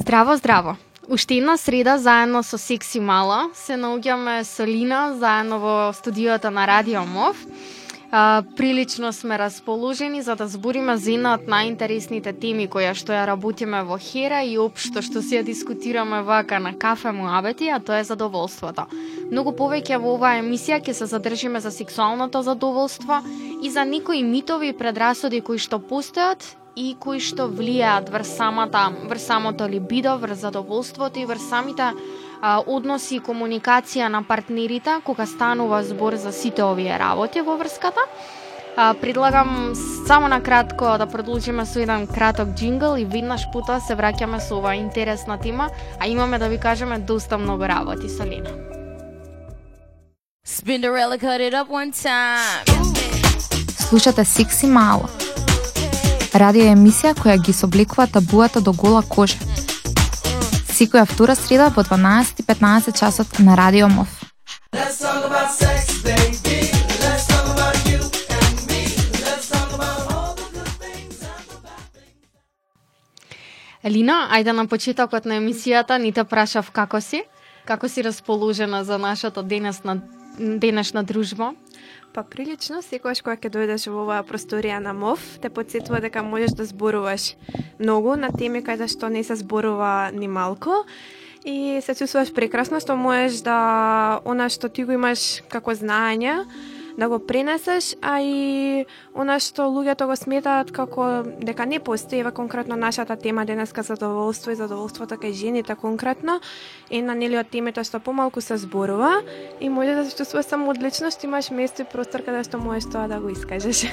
Здраво, здраво. Уште една среда заедно со Секси Мала се наоѓаме со Лина заедно во студиото на Радио Мов. А, прилично сме расположени за да збориме за една од најинтересните теми која што ја работиме во Хера и општо што си ја дискутираме вака на кафе Муабети, а тоа е задоволството. Многу повеќе во оваа емисија ќе се задржиме за сексуалното задоволство и за некои митови и предрасуди кои што постојат и кои што влијаат врз самата врз самото либидо, врз задоволството и врз самите а, односи и комуникација на партнерите кога станува збор за сите овие работи во врската. А, предлагам само на кратко да продолжиме со еден краток джингл и веднаш пута се враќаме со оваа интересна тема, а имаме да ви кажеме доста многу работи со Лена. Spinderella cut it up one time. Слушате Секси Мало. Радио емисија која ги собликува табуата до гола кожа. Секоја втора среда во 12:15 часот на Радио Мов. Лина, ајде на почетокот на емисијата ни те прашав како си? Како си расположена за нашата денесна денешна дружба? Па прилично, секогаш кога ќе дојдеш во оваа просторија на МОВ, те подсетува дека можеш да зборуваш многу на теми кај за што не се зборува ни малку и се чувствуваш прекрасно што можеш да она што ти го имаш како знаење да го пренесеш, а и она што луѓето го сметаат како дека не постои, ева конкретно нашата тема денеска задоволство и задоволството кај жените конкретно, е на нели од темите што помалку се зборува и може да се чувствува само одлично што имаш место и простор каде што можеш тоа да го искажеш.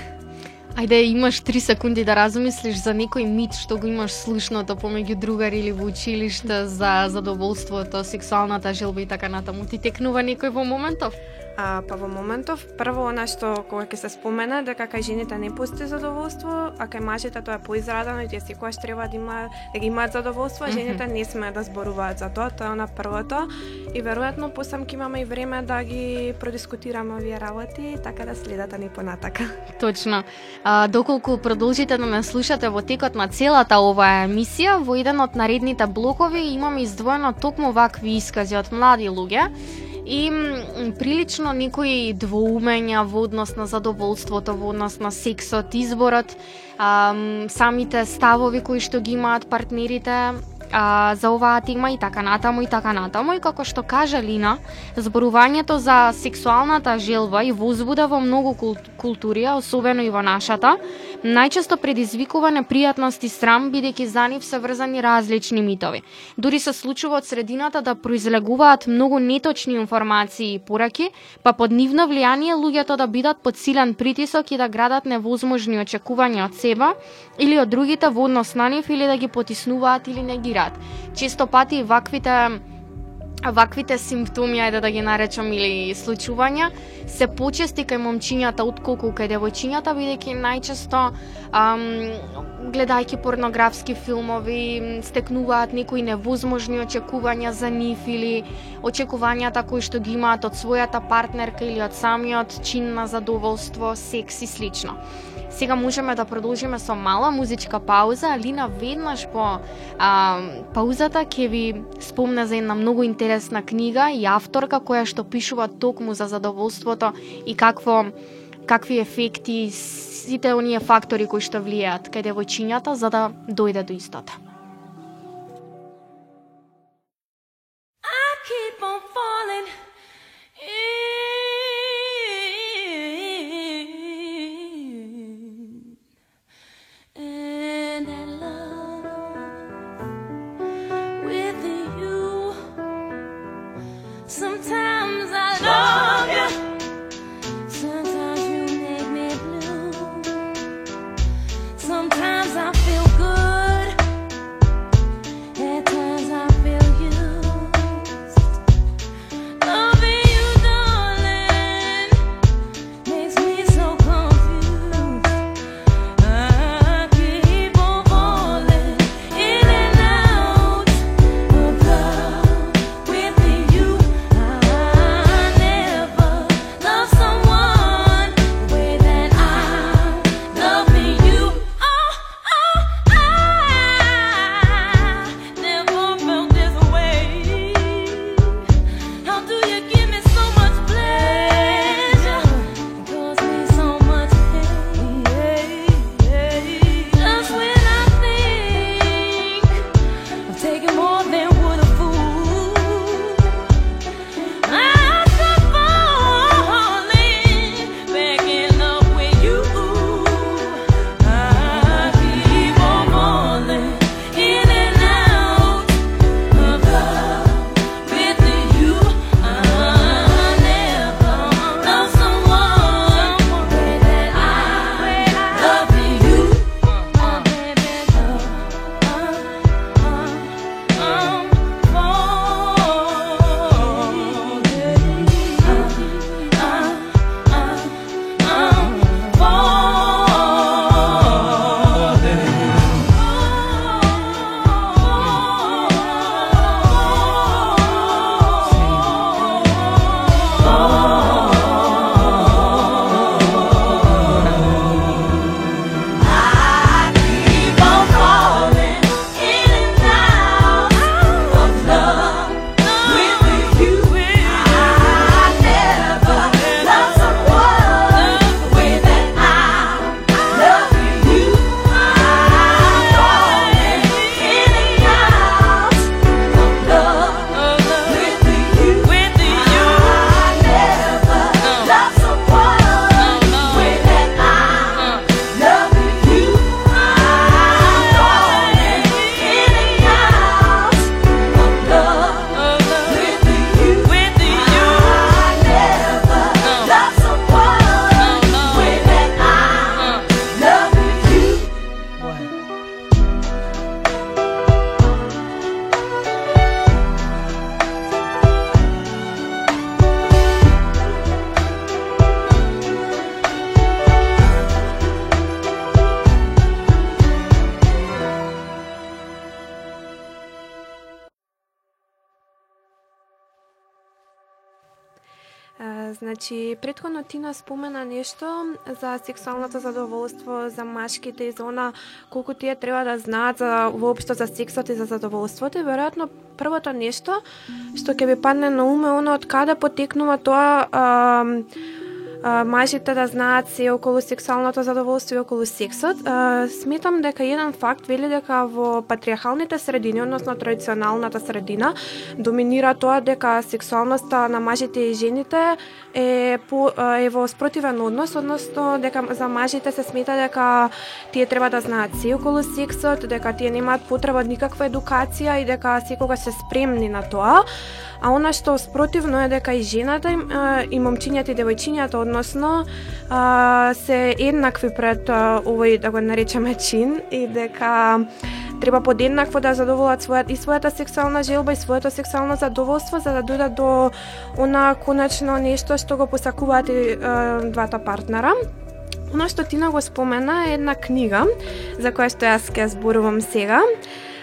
Ајде имаш 3 секунди да размислиш за некој мит што го имаш слушното помеѓу другари или во училиште за задоволството, сексуалната желба и така натаму. Ти текнува некој во моментов? А, па во моментов, прво она што кога ќе се спомена дека кај жените не постои задоволство, а кај мажите тоа е поизрадено и тие секогаш треба да има да ги имаат задоволство, а жените не смеат да зборуваат за тоа, тоа е на првото. И веројатно посам ќе имаме и време да ги продискутираме овие работи, така да следата ни понатака. Точно. А, доколку продолжите да ме слушате во текот на целата оваа емисија, во еден од наредните блокови имаме издвоено токму вакви искази од млади луѓе и прилично некои двоумења во однос на задоволството, во однос на сексот, изборот, а, самите ставови кои што ги имаат партнерите а, за оваа тема и така натаму и така натаму и како што кажа Лина, зборувањето за сексуалната желба и возбуда во многу култури, особено и во нашата, најчесто предизвикува непријатност и срам бидејќи за нив се врзани различни митови. Дури се случува од средината да произлегуваат многу неточни информации и пораки, па под нивно влијание луѓето да бидат под силен притисок и да градат невозможни очекувања од себе или од другите во однос на нив или да ги потиснуваат или не ги реагираат. Често пати ваквите ваквите симптоми, ајде да ги наречам, или случувања, се почести кај момчињата отколку кај девојчињата, бидејќи најчесто ам, гледајќи порнографски филмови стекнуваат некои невозможни очекувања за нив или очекувањата кои што ги имаат од својата партнерка или од самиот чин на задоволство, секс и слично. Сега можеме да продолжиме со мала музичка пауза, а Лина веднаш по а, паузата ќе ви спомна за една многу интересна книга и авторка која што пишува токму за задоволството и какво какви ефекти сите оние фактори кои што влијаат кај девојчињата за да дојде до истата. Значи, предходно Тина спомена нешто за сексуалното задоволство за машките и за она колку тие треба да знаат за воопшто за сексот и за задоволството. И веројатно првото нешто што ќе ви падне на ум е оно од каде потекнува тоа а, мажите да знаат се околу сексуалното задоволство и околу сексот. А, сметам дека еден факт вели дека во патриархалните средини, односно традиционалната средина, доминира тоа дека сексуалноста на мажите и жените е по е во спротивен однос, односно дека за мажите се смета дека тие треба да знаат се околу сексот, дека тие немаат потреба од никаква едукација и дека секогаш се спремни на тоа. А она што спротивно е дека и жената и момчињата и девојчињата односно а, се еднакви пред а, овој да го наречеме чин и дека треба подеднакво да задоволат својата и својата сексуална желба и своето сексуално задоволство за да дојдат до она конечно нешто што го посакуваат и а, двата партнера. Оно што Тина го спомена е една книга за која што јас ќе зборувам сега.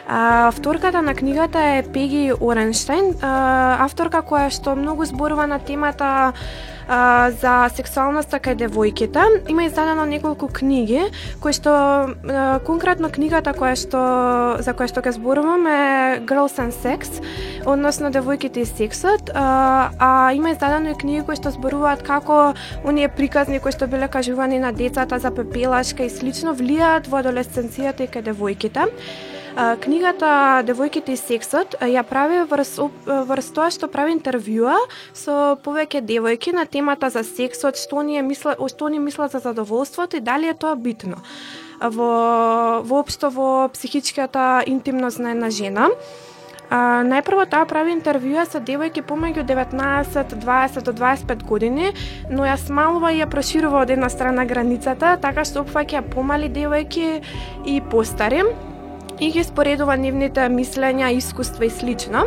А, авторката на книгата е Пеги Оренштайн, а, авторка која што многу зборува на темата а, за сексуалноста кај девојките. Има издадено неколку книги кои што а, конкретно книгата која што за која што ќе зборувам е Girls and Sex, односно девојките и сексот, а, а има издадено и книги кои што зборуваат како оние приказни кои што биле кажувани на децата за пепелашка и слично влијаат во адолесценцијата и кај девојките. Книгата Девојките и сексот ја прави врз, врз тоа што прави интервјуа со повеќе девојки на темата за сексот, што оние мислат, што ни мислат за задоволството и дали е тоа битно во воопшто во психичката интимност на една жена. А, најпрво таа прави интервјуа со девојки помеѓу 19, 20 до 25 години, но ја смалува и ја проширува од една страна границата, така што опфаќа помали девојки и постари и ги споредува нивните мислења, искуства и слично.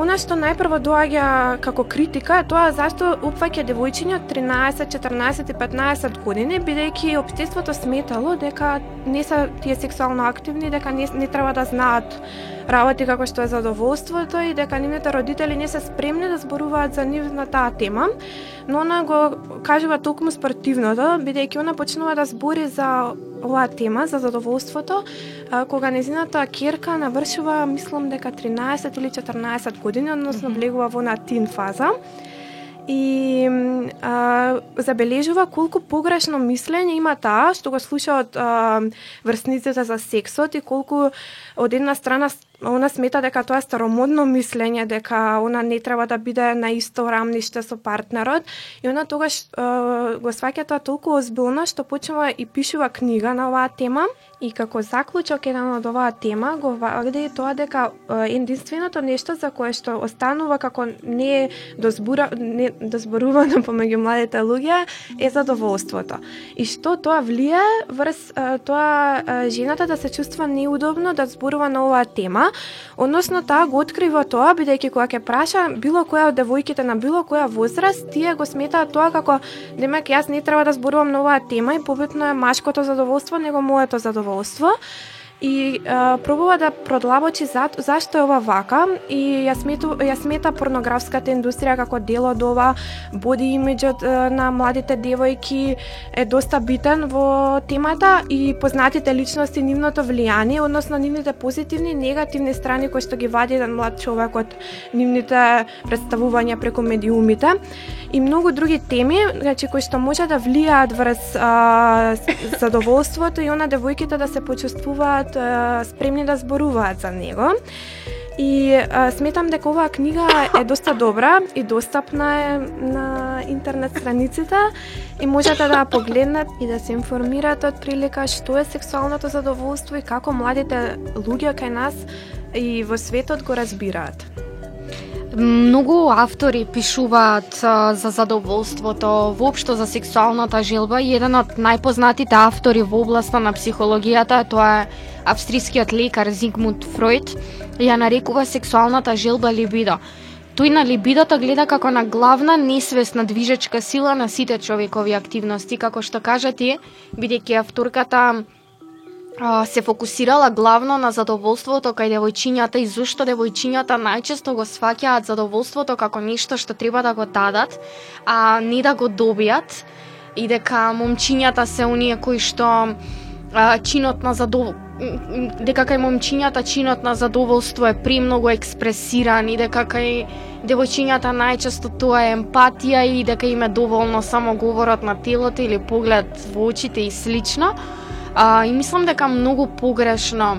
Она што најпрво доаѓа како критика е тоа зашто упфаќа девојчиња од 13, 14 и 15 години, бидејќи општеството сметало дека не се тие сексуално активни, дека не, не треба да знаат работи како што е задоволството и дека нивните родители не се спремни да зборуваат за нив на таа тема, но она го кажува токму спортивното, бидејќи она почнува да збори за оваа тема за задоволството, кога незината керка навршува, мислам дека 13 или 14 години, односно влегува во на тин фаза. И а, забележува колку погрешно мислење има таа што го слуша од а, врсниците за сексот и колку од една страна она смета дека тоа е старомодно мислење, дека она не треба да биде на исто рамниште со партнерот и она тогаш го сваќа тоа толку озбилно што почнува и пишува книга на оваа тема и како заклучок еден од оваа тема го вади тоа дека единственото нешто за кое што останува како не дозбура не дозборувано помеѓу младите луѓе е задоволството. И што тоа влие врз тоа а, жената да се чувства неудобно да зборува на оваа тема, односно таа го открива тоа бидејќи кога ќе праша било која од девојките на било која возраст, тие го сметаат тоа како демек јас не треба да зборувам на оваа тема и побитно е машкото задоволство него моето задоволство и а, пробува да продлабочи за, зашто е ова вака. И ја, смету, ја смета порнографската индустрија како дел од ова. Боди имиджот на младите девојки е доста битен во темата и познатите личности нивното влијание, односно нивните позитивни и негативни страни кои што ги вади еден млад човек од нивните представувања преку медиумите и многу други теми, значи кои што може да влијаат врз а, задоволството и она девојките да се почувствуваат а, спремни да зборуваат за него. И а, сметам дека оваа книга е доста добра и достапна е на интернет страниците и можете да ја погледнат и да се информирате од прилика што е сексуалното задоволство и како младите луѓе кај нас и во светот го разбираат. Многу автори пишуваат а, за задоволството, воопшто за сексуалната желба и еден од најпознатите автори во областа на психологијата, тоа е австрискиот лекар Зигмунд Фройд, ја нарекува сексуалната желба либидо. Тој на либидото гледа како на главна несвесна движечка сила на сите човекови активности, како што кажа ти, бидејќи авторката се фокусирала главно на задоволството кај девојчињата и зошто девојчињата најчесто го сваќаат задоволството како нешто што треба да го дадат, а не да го добијат и дека момчињата се оние кои што а, чинот на задов... дека кај момчињата чинот на задоволство е премногу експресиран и дека кај девојчињата најчесто тоа е емпатија и дека им е доволно само говорот на телото или поглед во очите и слично. А, и мислам дека многу погрешно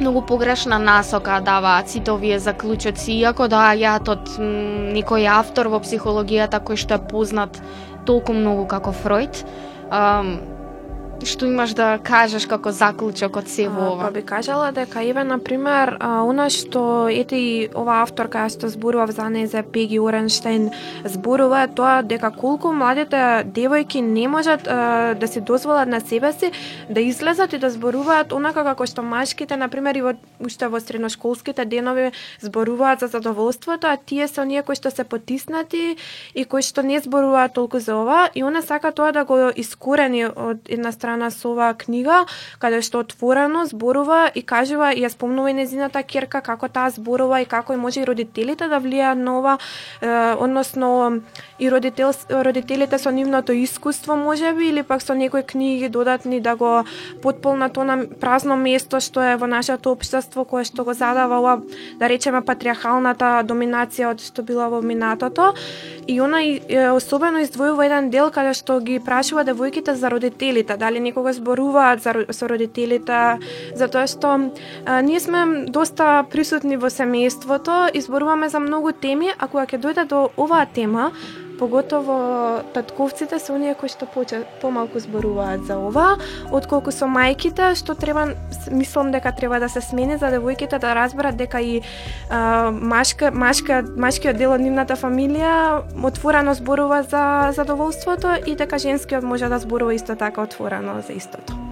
многу погрешна насока даваат сите овие заклучоци, иако доаѓаат од некој автор во психологијата кој што е познат толку многу како Фройд. Што имаш да кажеш како заклучок од се во А, ова? Па би кажала дека еве на пример она што ете и ова авторка што зборува за незе Пеги Оренштейн зборува е тоа дека колку младите девојки не можат а, да се дозволат на себе си да излезат и да зборуваат онака како што машките на пример и во уште во средношколските денови зборуваат за задоволството, а тие се оние кои што се потиснати и кои што не зборуваат толку за ова и она сака тоа да го искорени од една страна со оваа книга, каде што отворено зборува и кажува и ја спомнува и незината керка како таа зборува и како и може и родителите да влијаат на ова, е, односно и родител, родителите со нивното искуство можеби или пак со некои книги додатни да го потполнат она празно место што е во нашето општество кое што го задава ова да речеме патриархалната доминација од што била во минатото. И она е, особено издвојува еден дел каде што ги прашува девојките за родителите, дали некога зборуваат за, со родителите, затоа што а, ние сме доста присутни во семејството и зборуваме за многу теми, а кога ќе дојде до оваа тема, поготово татковците се оние кои што поче, помалку зборуваат за ова, отколку со мајките, што треба, мислам дека треба да се смени за девојките да разберат дека и а, машка, машка, машкиот дел од нивната фамилија отворено зборува за задоволството и дека женскиот може да зборува исто така отворено за истото.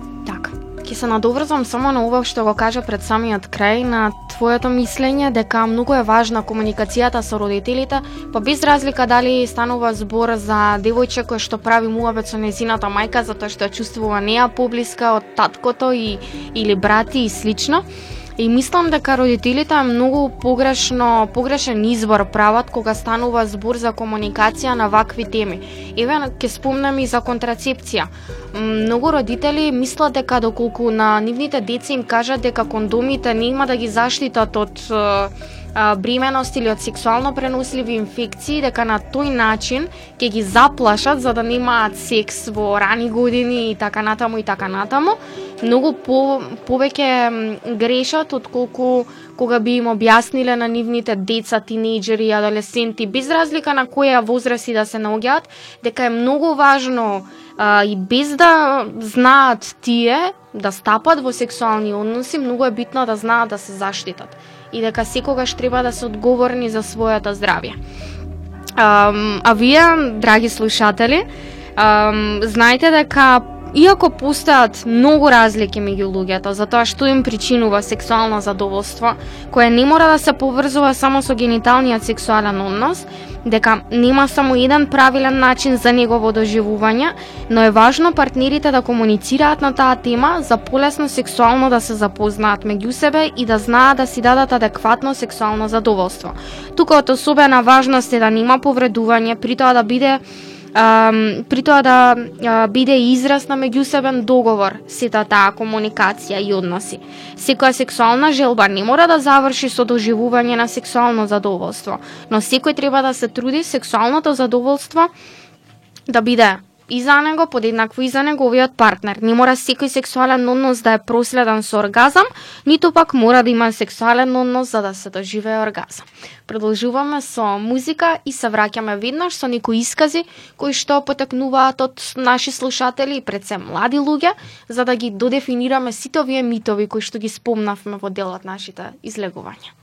Ќе се надоврзам само на ова што го кажа пред самиот крај на твоето мислење дека многу е важна комуникацијата со родителите, па без разлика дали станува збор за девојче кој што прави муабет со незината мајка затоа што чувствува неа поблиска од таткото и или брати и слично. И мислам дека родителите е многу погрешно, погрешен избор прават кога станува збор за комуникација на вакви теми. Еве ќе спомнам и за контрацепција. Многу родители мислат дека доколку на нивните деца им кажат дека кондомите нема да ги заштитат од бременост или од сексуално преносливи инфекции, дека на тој начин ќе ги заплашат за да немаат секс во рани години и така натаму и така натаму, многу по, повеќе грешат грешат отколку кога би им објасниле на нивните деца, тинејџери адолесенти, без разлика на која возраст и да се наоѓаат, дека е многу важно а, и без да знаат тие да стапат во сексуални односи, многу е битно да знаат да се заштитат и дека секогаш треба да се одговорни за својата здравје. А, а вие, драги слушатели, знаете дека Иако постојат многу разлики меѓу луѓето за тоа што им причинува сексуално задоволство, кое не мора да се поврзува само со гениталниот сексуален однос, дека нема само еден правилен начин за негово доживување, но е важно партнерите да комуницираат на таа тема за полесно сексуално да се запознаат меѓу себе и да знаат да си дадат адекватно сексуално задоволство. Тука од особена важност е да нема повредување, при тоа да биде Um, при тоа да а, биде израз на меѓусебен договор сета таа комуникација и односи. Секоја сексуална желба не мора да заврши со доживување на сексуално задоволство, но секој треба да се труди сексуалното задоволство да биде и за него, подеднакво и за неговиот партнер. Не мора секој сексуален однос да е проследен со оргазам, ниту пак мора да има сексуален однос за да се доживее оргазам. Продолжуваме со музика и се враќаме веднаш со некои искази кои што потекнуваат од наши слушатели и пред се млади луѓе, за да ги додефинираме сите овие митови кои што ги спомнавме во делот нашите излегувања.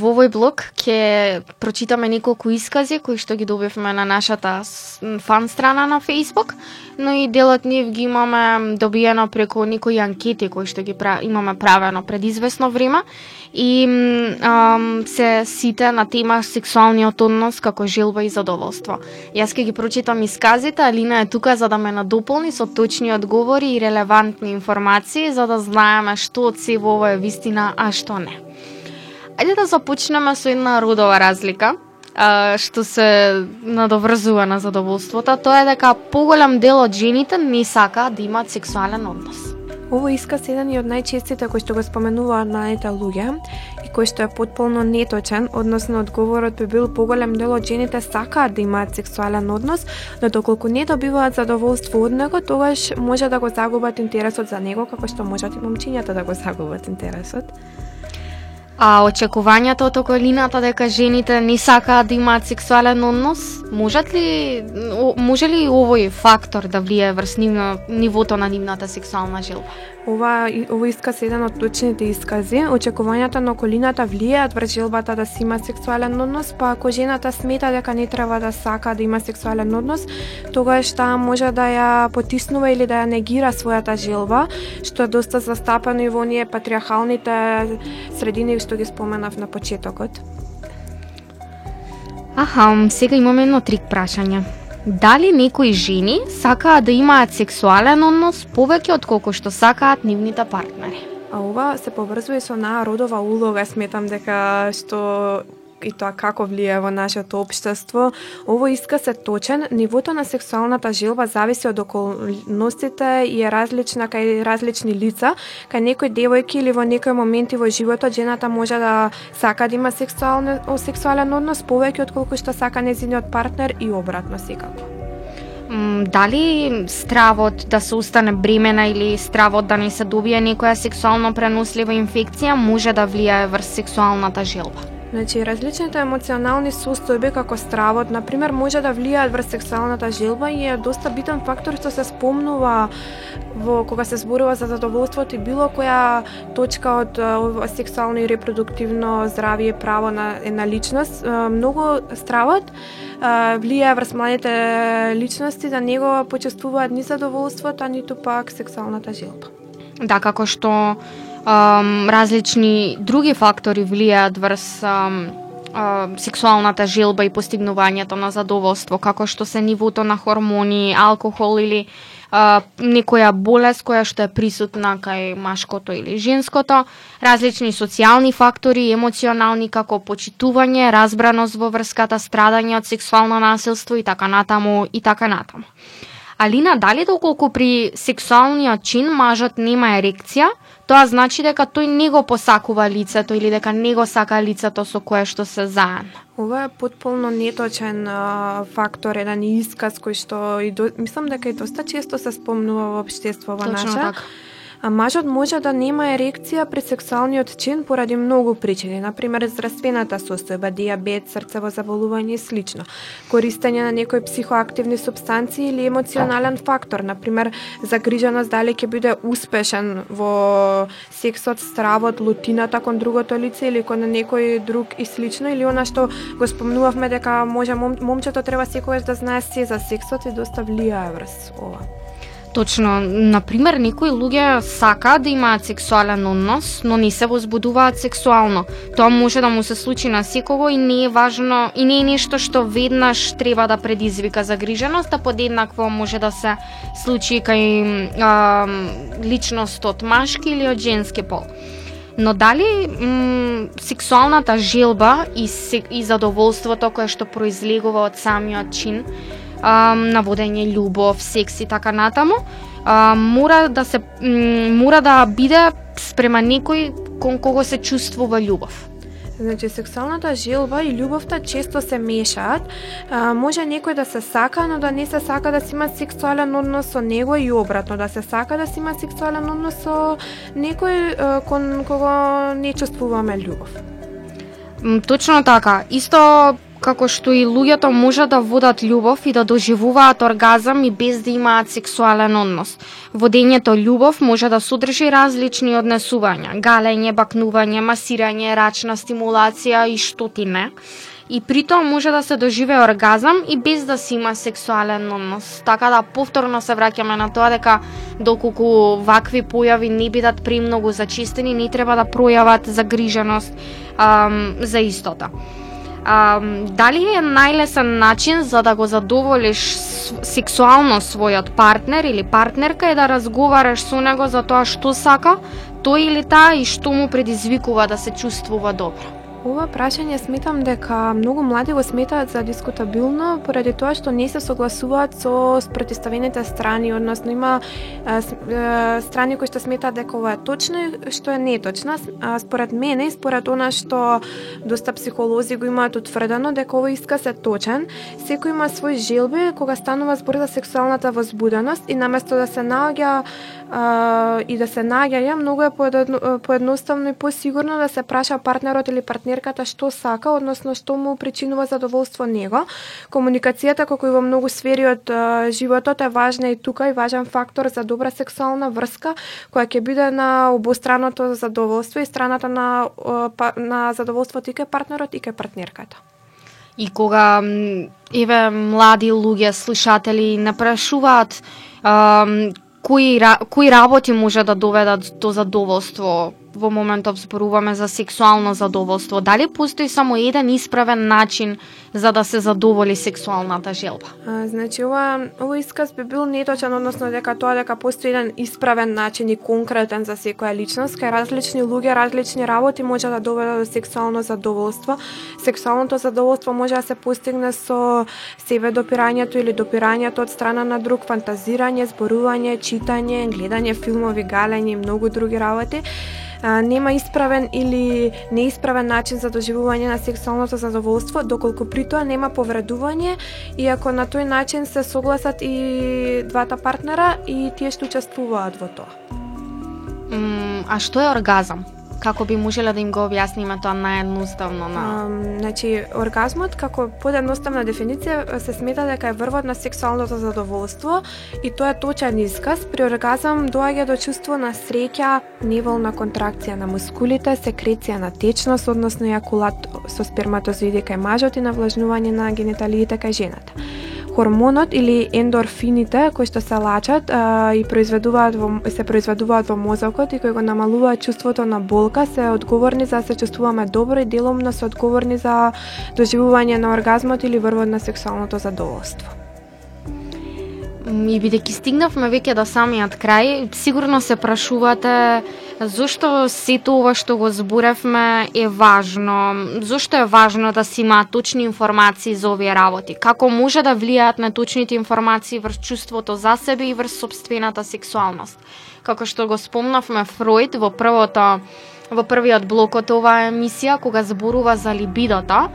Во овој блог ќе прочитаме неколку искази кои што ги добивме на нашата фан страна на Facebook, но и делот нив ги имаме добиено преку некои анкети кои што ги пра... имаме правено пред известно време и ам, се сите на тема сексуалниот однос како желба и задоволство. Јас ќе ги прочитам исказите, Алина е тука за да ме надополни со точни одговори и релевантни информации за да знаеме што од се во ова е вистина, а што не. Ајде да започнеме со една родова разлика, а, што се надоврзува на задоволството, тоа е дека поголем дел од жените не сакаат да имаат сексуален однос. Ово исказ е еден и од најчестите кои што го споменуваат младите луѓе и кој што е потполно неточен, односно одговорот би бил поголем дел од жените сакаат да имаат сексуален однос, но доколку не добиваат задоволство од него, тогаш може да го загубат интересот за него, како што можат и момчињата да го загубат интересот. А очекувањата од околината дека жените не сакаат да имаат сексуален однос, можат ли може ли овој фактор да влие врз нивно, нивото на нивната сексуална желба? Ова, овој ово исказ е еден од точните искази. Очекувањата на околината влијаат врз желбата да се има сексуален однос, па ако жената смета дека не треба да сака да има сексуален однос, тогаш таа може да ја потиснува или да ја негира својата желба, што е доста застапено и во оние патриархалните средини што ги споменав на почетокот. Аха, сега имаме едно трик прашање. Дали некои жени сакаат да имаат сексуален однос повеќе од колку што сакаат нивните партнери? А ова се поврзува и со онаа родова улога, сметам дека што и тоа како влијае во нашето општество. Ово иска се точен, нивото на сексуалната желба зависи од околностите и е различна кај различни лица. Кај некои девојки или во некои моменти во животот жената може да сака да има сексуален, сексуален однос повеќе од колку што сака незиниот партнер и обратно секако. Дали стравот да се остане бремена или стравот да не се добие некоја сексуално пренослива инфекција може да влијае врз сексуалната желба? Значи, различните емоционални состојби како стравот, на пример, може да влијаат врз сексуалната желба и е доста битен фактор што се спомнува во кога се зборува за задоволството и било која точка од ова сексуално и репродуктивно здравје право на една личност. Многу стравот влијае врз младите личности да него почувствуваат ни задоволството, а ниту пак сексуалната желба. Да, како што um, различни други фактори влијаат врз um, сексуалната желба и постигнувањето на задоволство, како што се нивото на хормони, алкохол или а, некоја болест која што е присутна кај машкото или женското, различни социјални фактори, емоционални како почитување, разбраност во врската, страдање од сексуално насилство и така натаму и така натаму. Алина, дали доколку при сексуалниот чин мажот нема ерекција, тоа значи дека тој не го посакува лицето или дека не го сака лицето со кое што се заедно? Ова е потполно неточен а, фактор, еден исказ кој што и до, мислам дека и доста често се спомнува во општеството Точно наше. така. А мажот може да нема ерекција при сексуалниот чин поради многу причини, на пример здравствената состојба, диабет, срцево заболување и слично, користење на некои психоактивни субстанции или емоционален фактор, на пример загриженост дали ќе биде успешен во сексот, стравот, лутината кон другото лице или кон некој друг и слично или она што го спомнувавме дека може мом, момчето треба секогаш да знае се за сексот и доста влијае врз ова. Точно, на пример, некои луѓе сакаат да имаат сексуален однос, но не се возбудуваат сексуално. Тоа може да му се случи на секого и не е важно и не е нешто што веднаш треба да предизвика загриженост, а подеднакво може да се случи кај а, личност од машки или од женски пол. Но дали м, сексуалната желба и, и задоволството кое што произлегува од самиот чин а, на водење љубов, секс и така натаму, а, мора да се мора да биде спрема некој кон кого се чувствува љубов. Значи, сексуалната желба и љубовта често се мешаат. А, може некој да се сака, но да не се сака да си има сексуален однос со него и обратно, да се сака да си има сексуален однос со некој а, кон кого не чувствуваме љубов. Точно така. Исто како што и луѓето може да водат љубов и да доживуваат оргазам и без да имаат сексуален однос. Водењето љубов може да содржи различни однесувања, галење, бакнување, масирање, рачна стимулација и што ти не. И при тоа може да се доживее оргазам и без да се има сексуален однос. Така да повторно се враќаме на тоа дека доколку вакви појави не бидат премногу зачистени, не треба да пројават загриженост ам, за истото. А, дали е најлесен начин за да го задоволиш сексуално својот партнер или партнерка е да разговараш со него за тоа што сака, тој или таа и што му предизвикува да се чувствува добро? Ова прашање сметам дека многу млади го сметаат за дискутабилно поради тоа што не се согласуваат со спротиставените страни, односно има е, страни кои што сметаат дека ова е точно и што е неточно. А, според мене и според она што доста психолози го имаат утврдено дека овој исказ е точен, секој има свој желби кога станува збор за сексуалната возбуденост и наместо да се наоѓа а, и да се наѓаја, многу е поедно- поедноставно и посигурно да се праша партнерот или партнерката што сака, односно што му причинува задоволство него. Комуникацијата, како и во многу сфери од а, животот, е важна и тука и важен фактор за добра сексуална врска, која ќе биде на обостраното задоволство и страната на, а, па, на задоволството и кај партнерот и кај партнерката. И кога еве млади луѓе, слушатели напрашуваат кои кои работи може да доведат до задоволство во моментов зборуваме за сексуално задоволство. Дали постои само еден исправен начин за да се задоволи сексуалната желба? А, значи ова овој исказ би бил неточен, односно дека тоа дека постои еден исправен начин и конкретен за секоја личност, кај различни луѓе, различни работи може да доведат до сексуално задоволство. Сексуалното задоволство може да се постигне со себе допирањето или допирањето од страна на друг, фантазирање, зборување, читање, гледање филмови, галење и многу други работи. А, нема исправен или неисправен начин за доживување на сексуалното задоволство, доколку при тоа нема повредување и ако на тој начин се согласат и двата партнера и тие што учествуваат во тоа. А што е оргазам? Како би можела да им го објасниме тоа наедноставно на um, значи, оргазмот, како подедноставна дефиниција, се смета дека е врвот на сексуалното задоволство и тоа е точен исказ. При оргазам доаѓа до чувство на среќа, неволна контракција на мускулите, секреција на течност, односно ејакулат со сперматозоиди кај мажот и навлажнување на гениталиите кај жената. Хормонот или ендорфините кои што се лачат а, и произведуваат во, се произведуваат во мозокот и кои го намалуваат чувството на болка се одговорни за да се чувствуваме добро и деломно се одговорни за доживување на оргазмот или врвот на сексуалното задоволство. И бидејќи стигнавме веќе до самиот крај, сигурно се прашувате зошто сето ова што го зборевме е важно, зошто е важно да се имаат точни информации за овие работи, како може да влијаат неточните информации врз чувството за себе и врз собствената сексуалност. Како што го спомнавме Фройд во првото во првиот блок од оваа емисија кога зборува за либидото,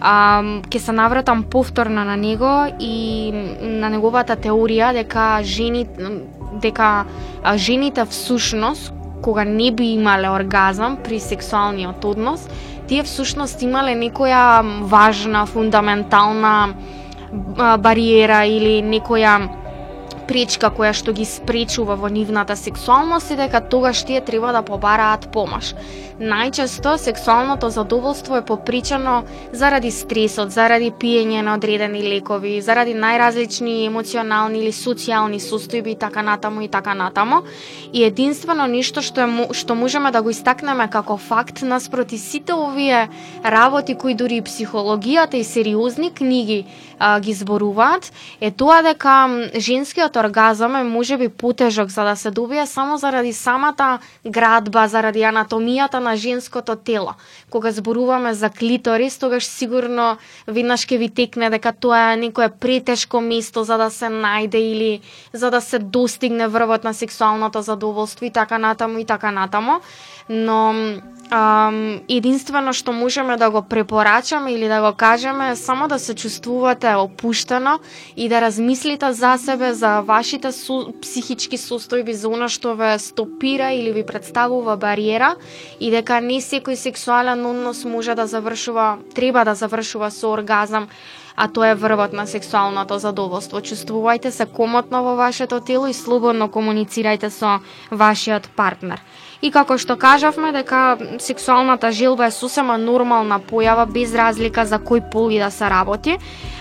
а, ке се навратам повторно на него и на неговата теорија дека жени дека а, жените всушност кога не би имале оргазам при сексуалниот однос, тие всушност имале некоја важна, фундаментална а, бариера или некоја пречка која што ги спречува во нивната сексуалност и дека тогаш тие треба да побараат помош. Најчесто сексуалното задоволство е попричано заради стресот, заради пиење на одредени лекови, заради најразлични емоционални или социјални состојби и така натаму и така натаму. И единствено ништо што е што можеме да го истакнеме како факт наспроти сите овие работи кои дури и психологијата и сериозни книги а, ги зборуваат, е тоа дека женскиот оргазам е можеби потежок за да се добие само заради самата градба, заради анатомијата на женското тело. Кога зборуваме за клиторис, тогаш сигурно веднаш ќе ви текне дека тоа е некое претешко место за да се најде или за да се достигне врвот на сексуалното задоволство и така натаму и така натаму. Но Um, единствено што можеме да го препорачаме или да го кажеме е само да се чувствувате опуштено и да размислите за себе, за вашите су, психички состојби, за она што ве стопира или ви представува бариера и дека не секој сексуален однос може да завршува, треба да завршува со оргазам, а тоа е врвот на сексуалното задоволство. Чувствувајте се комотно во вашето тело и слободно комуницирајте со вашиот партнер. И како што кажавме дека сексуалната желба е сосема нормална појава без разлика за кој пол и да се работи.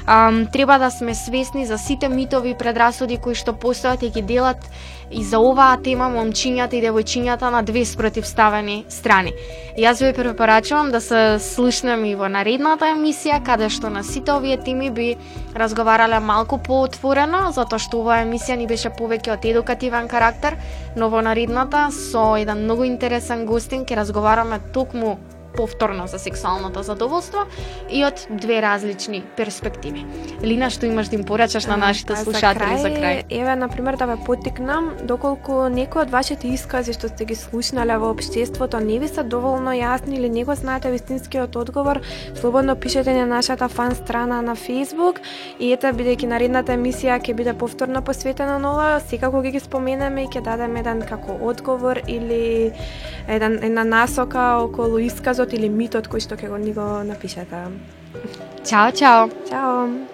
Ам, треба да сме свесни за сите митови и предрасуди кои што постојат и ги делат и за оваа тема момчињата и девојчињата на две спротивставени страни. Јас ви препорачувам да се слушнем и во наредната емисија каде што на сите овие теми би разговарале малку поотворено, затоа што оваа емисија ни беше повеќе од едукативен карактер, но во наредната со еден многу интересен гостин ќе разговараме токму повторно за сексуалното задоволство и од две различни перспективи. Лина, што имаш да им порачаш на нашите Па, слушатели за крај? Еве, на пример, да ве потикнам, доколку некои од вашите искази што сте ги слушнале во општеството не ви се доволно јасни или не го знаете вистинскиот одговор, слободно пишете на нашата фан страна на Facebook и ете, бидејќи наредната емисија ќе биде повторно посветена на ова, секако ќе ги споменеме и ќе дадеме еден како одговор или еден, една насока околу исказот tutti l'invito a cui sto che con Nico Napiseta. Ciao ciao. Ciao.